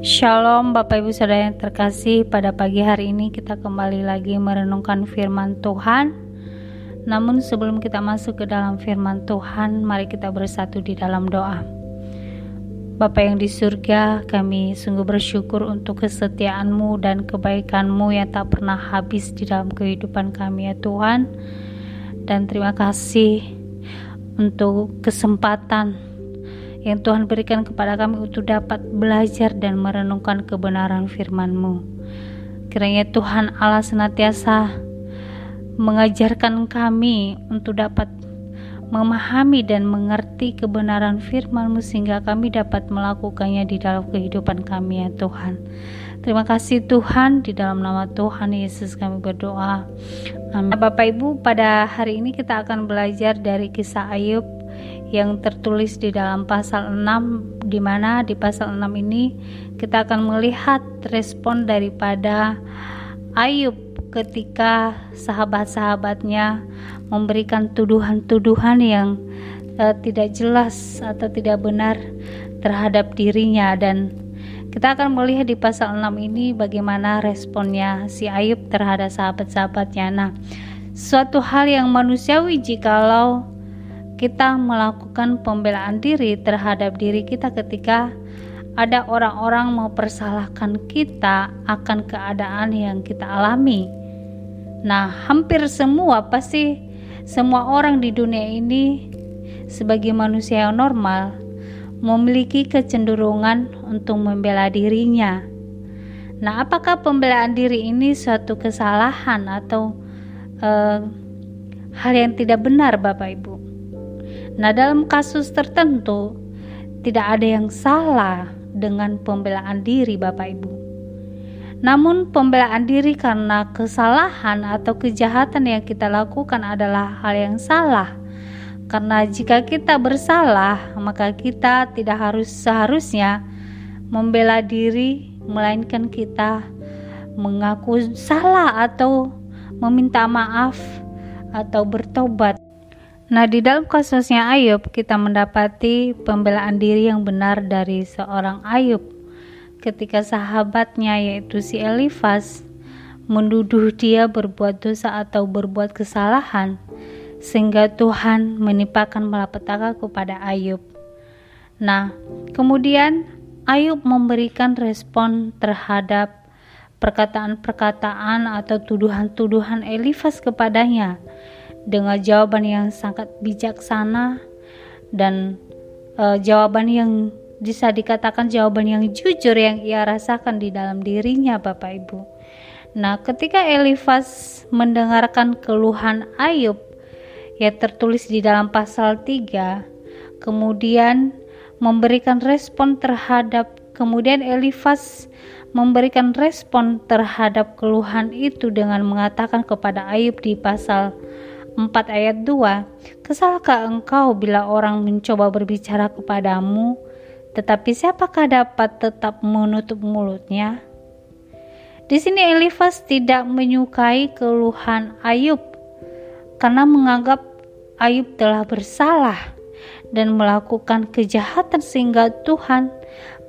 Shalom Bapak Ibu Saudara yang terkasih. Pada pagi hari ini kita kembali lagi merenungkan firman Tuhan. Namun sebelum kita masuk ke dalam firman Tuhan Mari kita bersatu di dalam doa. Bapa yang di surga kami sungguh bersyukur untuk kesetiaanmu dan kebaikanmu yang tak pernah habis di dalam kehidupan kami ya Tuhan. Dan terima kasih untuk kesempatan yang Tuhan berikan kepada kami untuk dapat belajar dan merenungkan kebenaran firman-Mu. Kiranya Tuhan Allah senantiasa mengajarkan kami untuk dapat memahami dan mengerti kebenaran firman-Mu sehingga kami dapat melakukannya di dalam kehidupan kami ya Tuhan. Terima kasih Tuhan, di dalam nama Tuhan Yesus kami berdoa. Amin. Bapak Ibu, pada hari ini kita akan belajar dari kisah Ayub yang tertulis di dalam pasal 6 di mana di pasal 6 ini kita akan melihat respon daripada Ayub ketika sahabat-sahabatnya memberikan tuduhan-tuduhan yang uh, tidak jelas atau tidak benar terhadap dirinya dan kita akan melihat di pasal 6 ini bagaimana responnya si Ayub terhadap sahabat-sahabatnya. Nah, suatu hal yang manusiawi jikalau kita melakukan pembelaan diri terhadap diri kita ketika ada orang-orang mau persalahkan kita akan keadaan yang kita alami. Nah, hampir semua pasti semua orang di dunia ini sebagai manusia yang normal memiliki kecenderungan untuk membela dirinya. Nah, apakah pembelaan diri ini suatu kesalahan atau uh, hal yang tidak benar, Bapak Ibu? Nah, dalam kasus tertentu tidak ada yang salah dengan pembelaan diri Bapak Ibu. Namun pembelaan diri karena kesalahan atau kejahatan yang kita lakukan adalah hal yang salah. Karena jika kita bersalah, maka kita tidak harus seharusnya membela diri, melainkan kita mengaku salah atau meminta maaf atau bertobat Nah, di dalam kasusnya Ayub, kita mendapati pembelaan diri yang benar dari seorang Ayub ketika sahabatnya yaitu si Elifas menduduh dia berbuat dosa atau berbuat kesalahan sehingga Tuhan menimpakan malapetaka kepada Ayub. Nah, kemudian Ayub memberikan respon terhadap perkataan-perkataan atau tuduhan-tuduhan Elifas kepadanya dengan jawaban yang sangat bijaksana dan uh, jawaban yang bisa dikatakan jawaban yang jujur yang ia rasakan di dalam dirinya Bapak Ibu. Nah, ketika Elifas mendengarkan keluhan Ayub yang tertulis di dalam pasal 3, kemudian memberikan respon terhadap kemudian Elifas memberikan respon terhadap keluhan itu dengan mengatakan kepada Ayub di pasal 4 ayat 2 Kesalkah engkau bila orang mencoba berbicara kepadamu tetapi siapakah dapat tetap menutup mulutnya? Di sini Elifas tidak menyukai keluhan Ayub karena menganggap Ayub telah bersalah dan melakukan kejahatan sehingga Tuhan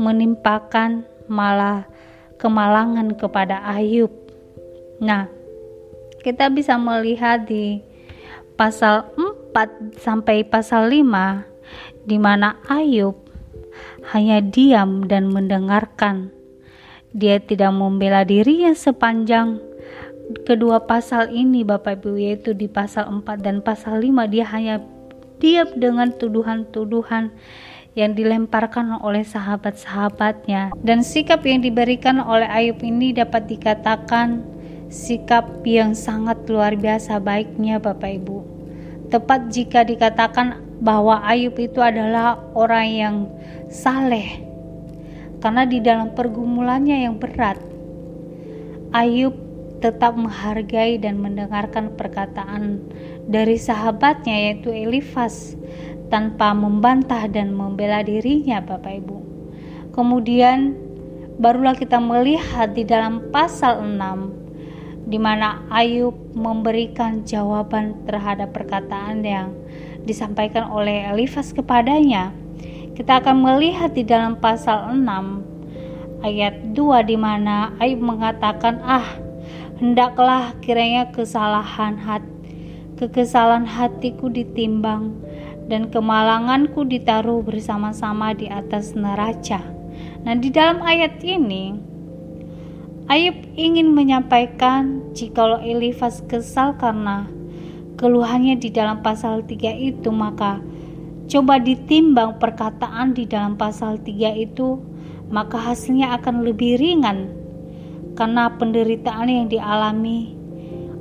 menimpakan malah kemalangan kepada Ayub. Nah, kita bisa melihat di pasal 4 sampai pasal 5 di mana Ayub hanya diam dan mendengarkan. Dia tidak membela dirinya sepanjang kedua pasal ini Bapak Ibu yaitu di pasal 4 dan pasal 5 dia hanya diam dengan tuduhan-tuduhan yang dilemparkan oleh sahabat-sahabatnya dan sikap yang diberikan oleh Ayub ini dapat dikatakan sikap yang sangat luar biasa baiknya Bapak Ibu. Tepat jika dikatakan bahwa Ayub itu adalah orang yang saleh. Karena di dalam pergumulannya yang berat, Ayub tetap menghargai dan mendengarkan perkataan dari sahabatnya yaitu Elifas tanpa membantah dan membela dirinya Bapak Ibu. Kemudian barulah kita melihat di dalam pasal 6 di mana Ayub memberikan jawaban terhadap perkataan yang disampaikan oleh Elifas kepadanya Kita akan melihat di dalam pasal 6 ayat 2 di mana Ayub mengatakan, "Ah, hendaklah kiranya kesalahan hati kekesalan hatiku ditimbang dan kemalanganku ditaruh bersama-sama di atas neraca." Nah, di dalam ayat ini Ayub ingin menyampaikan jikalau Elifas kesal karena keluhannya di dalam pasal 3 itu maka Coba ditimbang perkataan di dalam pasal 3 itu, maka hasilnya akan lebih ringan karena penderitaan yang dialami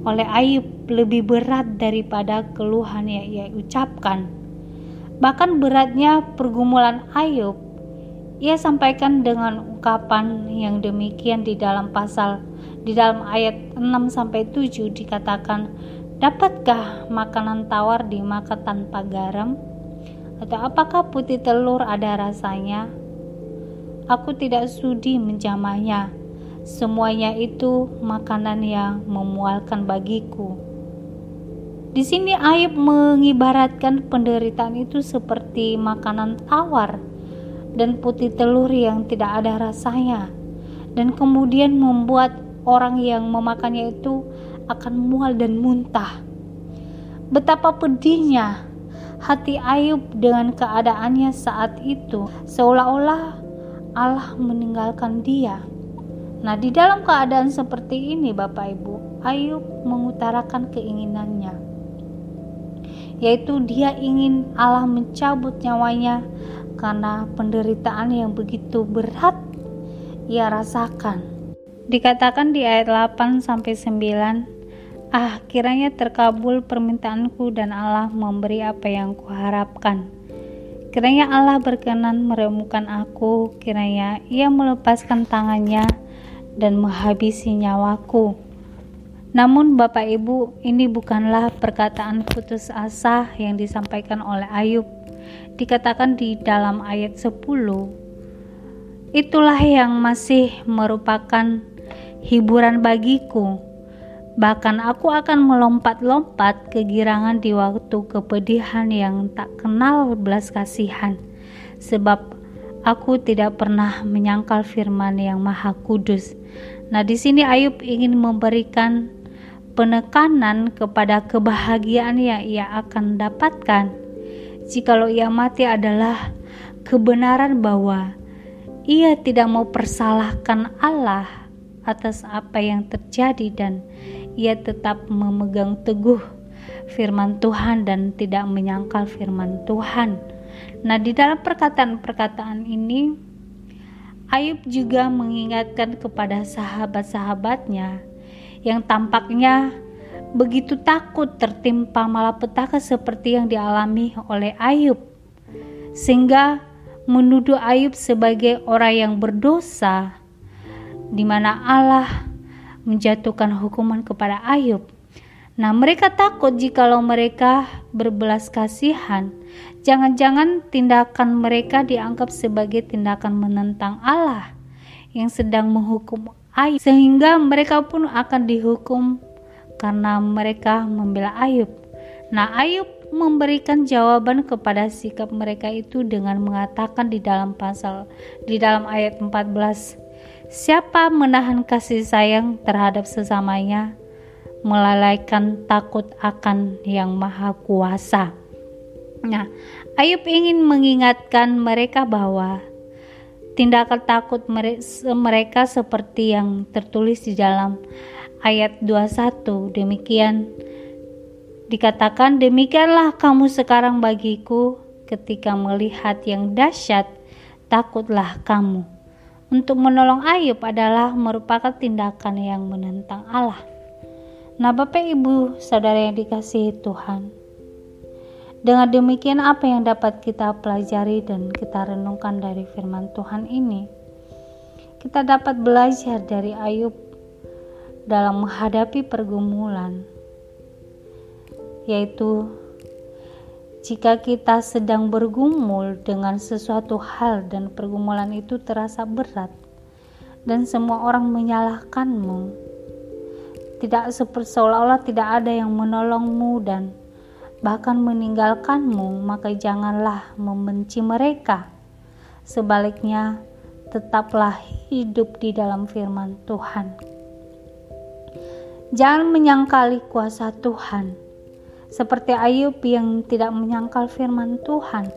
oleh Ayub lebih berat daripada keluhan yang ia ucapkan. Bahkan beratnya pergumulan Ayub ia sampaikan dengan ungkapan yang demikian di dalam pasal di dalam ayat 6 sampai 7 dikatakan dapatkah makanan tawar dimakan tanpa garam atau apakah putih telur ada rasanya? Aku tidak sudi menjamahnya. Semuanya itu makanan yang memualkan bagiku. Di sini Ayub mengibaratkan penderitaan itu seperti makanan tawar dan putih telur yang tidak ada rasanya dan kemudian membuat orang yang memakannya itu akan mual dan muntah. Betapa pedihnya hati Ayub dengan keadaannya saat itu seolah-olah Allah meninggalkan dia. Nah, di dalam keadaan seperti ini, Bapak Ibu, Ayub mengutarakan keinginannya, yaitu dia ingin Allah mencabut nyawanya karena penderitaan yang begitu berat ia rasakan. Dikatakan di ayat 8 sampai 9, Ah, kiranya terkabul permintaanku dan Allah memberi apa yang kuharapkan. Kiranya Allah berkenan meremukan aku, kiranya Ia melepaskan tangannya dan menghabisi nyawaku. Namun Bapak Ibu, ini bukanlah perkataan putus asa yang disampaikan oleh Ayub. Dikatakan di dalam ayat 10, itulah yang masih merupakan hiburan bagiku Bahkan aku akan melompat-lompat kegirangan di waktu kepedihan yang tak kenal belas kasihan, sebab aku tidak pernah menyangkal firman yang maha kudus. Nah, di sini Ayub ingin memberikan penekanan kepada kebahagiaan yang ia akan dapatkan. Jikalau ia mati adalah kebenaran bahwa ia tidak mau persalahkan Allah atas apa yang terjadi dan ia tetap memegang teguh firman Tuhan dan tidak menyangkal firman Tuhan. Nah, di dalam perkataan-perkataan ini Ayub juga mengingatkan kepada sahabat-sahabatnya yang tampaknya begitu takut tertimpa malapetaka seperti yang dialami oleh Ayub sehingga menuduh Ayub sebagai orang yang berdosa di mana Allah menjatuhkan hukuman kepada Ayub. Nah, mereka takut jikalau mereka berbelas kasihan. Jangan-jangan tindakan mereka dianggap sebagai tindakan menentang Allah yang sedang menghukum Ayub, sehingga mereka pun akan dihukum karena mereka membela Ayub. Nah, Ayub memberikan jawaban kepada sikap mereka itu dengan mengatakan di dalam pasal di dalam ayat 14 Siapa menahan kasih sayang terhadap sesamanya, melalaikan takut akan yang maha kuasa. Nah, Ayub ingin mengingatkan mereka bahwa tindakan takut mereka seperti yang tertulis di dalam ayat 21 demikian dikatakan demikianlah kamu sekarang bagiku ketika melihat yang dahsyat takutlah kamu untuk menolong Ayub adalah merupakan tindakan yang menentang Allah. Nah, Bapak Ibu, saudara yang dikasihi Tuhan, dengan demikian apa yang dapat kita pelajari dan kita renungkan dari firman Tuhan ini? Kita dapat belajar dari Ayub dalam menghadapi pergumulan, yaitu jika kita sedang bergumul dengan sesuatu hal dan pergumulan itu terasa berat dan semua orang menyalahkanmu, tidak seolah-olah tidak ada yang menolongmu dan bahkan meninggalkanmu, maka janganlah membenci mereka. Sebaliknya, tetaplah hidup di dalam firman Tuhan. Jangan menyangkali kuasa Tuhan, seperti Ayub yang tidak menyangkal firman Tuhan,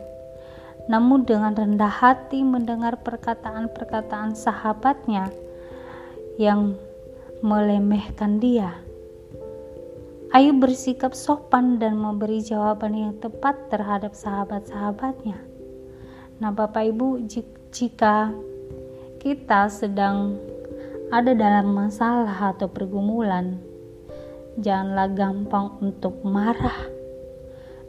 namun dengan rendah hati mendengar perkataan-perkataan sahabatnya yang melemehkan dia. Ayub bersikap sopan dan memberi jawaban yang tepat terhadap sahabat-sahabatnya. Nah, Bapak Ibu, jika kita sedang ada dalam masalah atau pergumulan, janganlah gampang untuk marah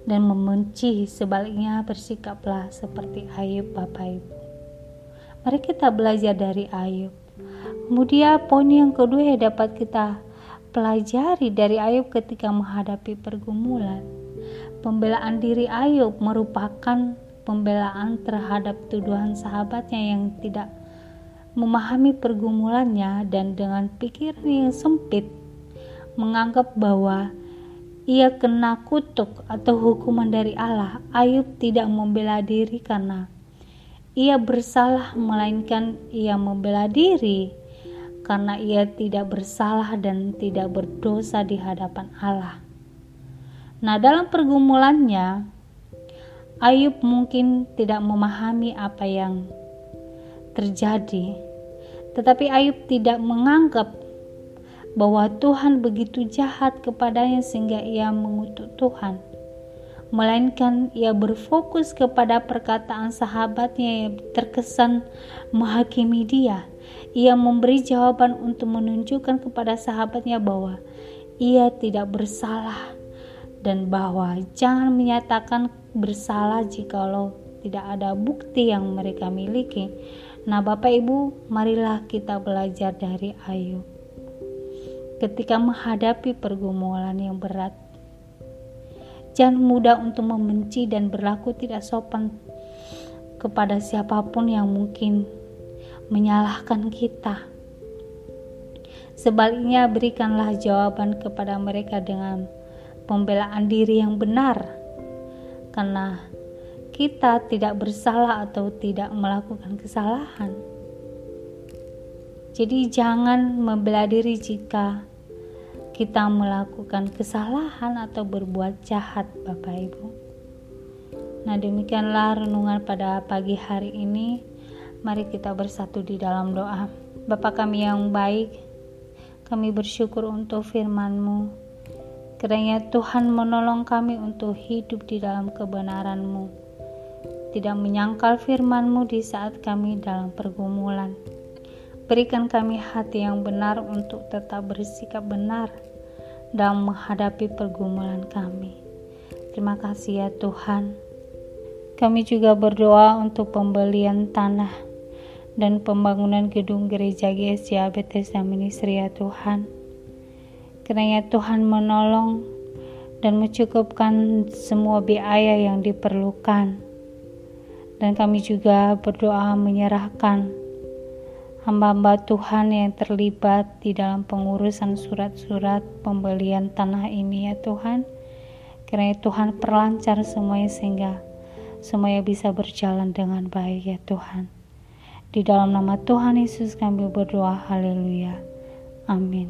dan membenci, sebaliknya bersikaplah seperti Ayub Bapak Ibu. Mari kita belajar dari Ayub. Kemudian poin yang kedua yang dapat kita pelajari dari Ayub ketika menghadapi pergumulan. Pembelaan diri Ayub merupakan pembelaan terhadap tuduhan sahabatnya yang tidak memahami pergumulannya dan dengan pikiran yang sempit menganggap bahwa ia kena kutuk atau hukuman dari Allah, Ayub tidak membela diri karena ia bersalah, melainkan ia membela diri karena ia tidak bersalah dan tidak berdosa di hadapan Allah. Nah, dalam pergumulannya, Ayub mungkin tidak memahami apa yang terjadi, tetapi Ayub tidak menganggap bahwa Tuhan begitu jahat kepadanya sehingga ia mengutuk Tuhan. Melainkan ia berfokus kepada perkataan sahabatnya yang terkesan menghakimi dia. Ia memberi jawaban untuk menunjukkan kepada sahabatnya bahwa ia tidak bersalah dan bahwa jangan menyatakan bersalah jikalau tidak ada bukti yang mereka miliki Nah, Bapak Ibu, marilah kita belajar dari Ayub. Ketika menghadapi pergumulan yang berat, jangan mudah untuk membenci dan berlaku tidak sopan kepada siapa pun yang mungkin menyalahkan kita. Sebaliknya, berikanlah jawaban kepada mereka dengan pembelaan diri yang benar, karena kita tidak bersalah atau tidak melakukan kesalahan. Jadi, jangan membela diri jika kita melakukan kesalahan atau berbuat jahat, Bapak Ibu. Nah, demikianlah renungan pada pagi hari ini. Mari kita bersatu di dalam doa. Bapa kami yang baik, kami bersyukur untuk firman-Mu. Kiranya Tuhan menolong kami untuk hidup di dalam kebenaran-Mu tidak menyangkal firman-Mu di saat kami dalam pergumulan. Berikan kami hati yang benar untuk tetap bersikap benar dalam menghadapi pergumulan kami. Terima kasih ya Tuhan. Kami juga berdoa untuk pembelian tanah dan pembangunan gedung gereja GSC Bethesda Ministry ya Tuhan. Kiranya Tuhan menolong dan mencukupkan semua biaya yang diperlukan dan kami juga berdoa menyerahkan hamba-hamba Tuhan yang terlibat di dalam pengurusan surat-surat pembelian tanah ini ya Tuhan. Kiranya Tuhan perlancar semuanya sehingga semuanya bisa berjalan dengan baik ya Tuhan. Di dalam nama Tuhan Yesus kami berdoa haleluya. Amin.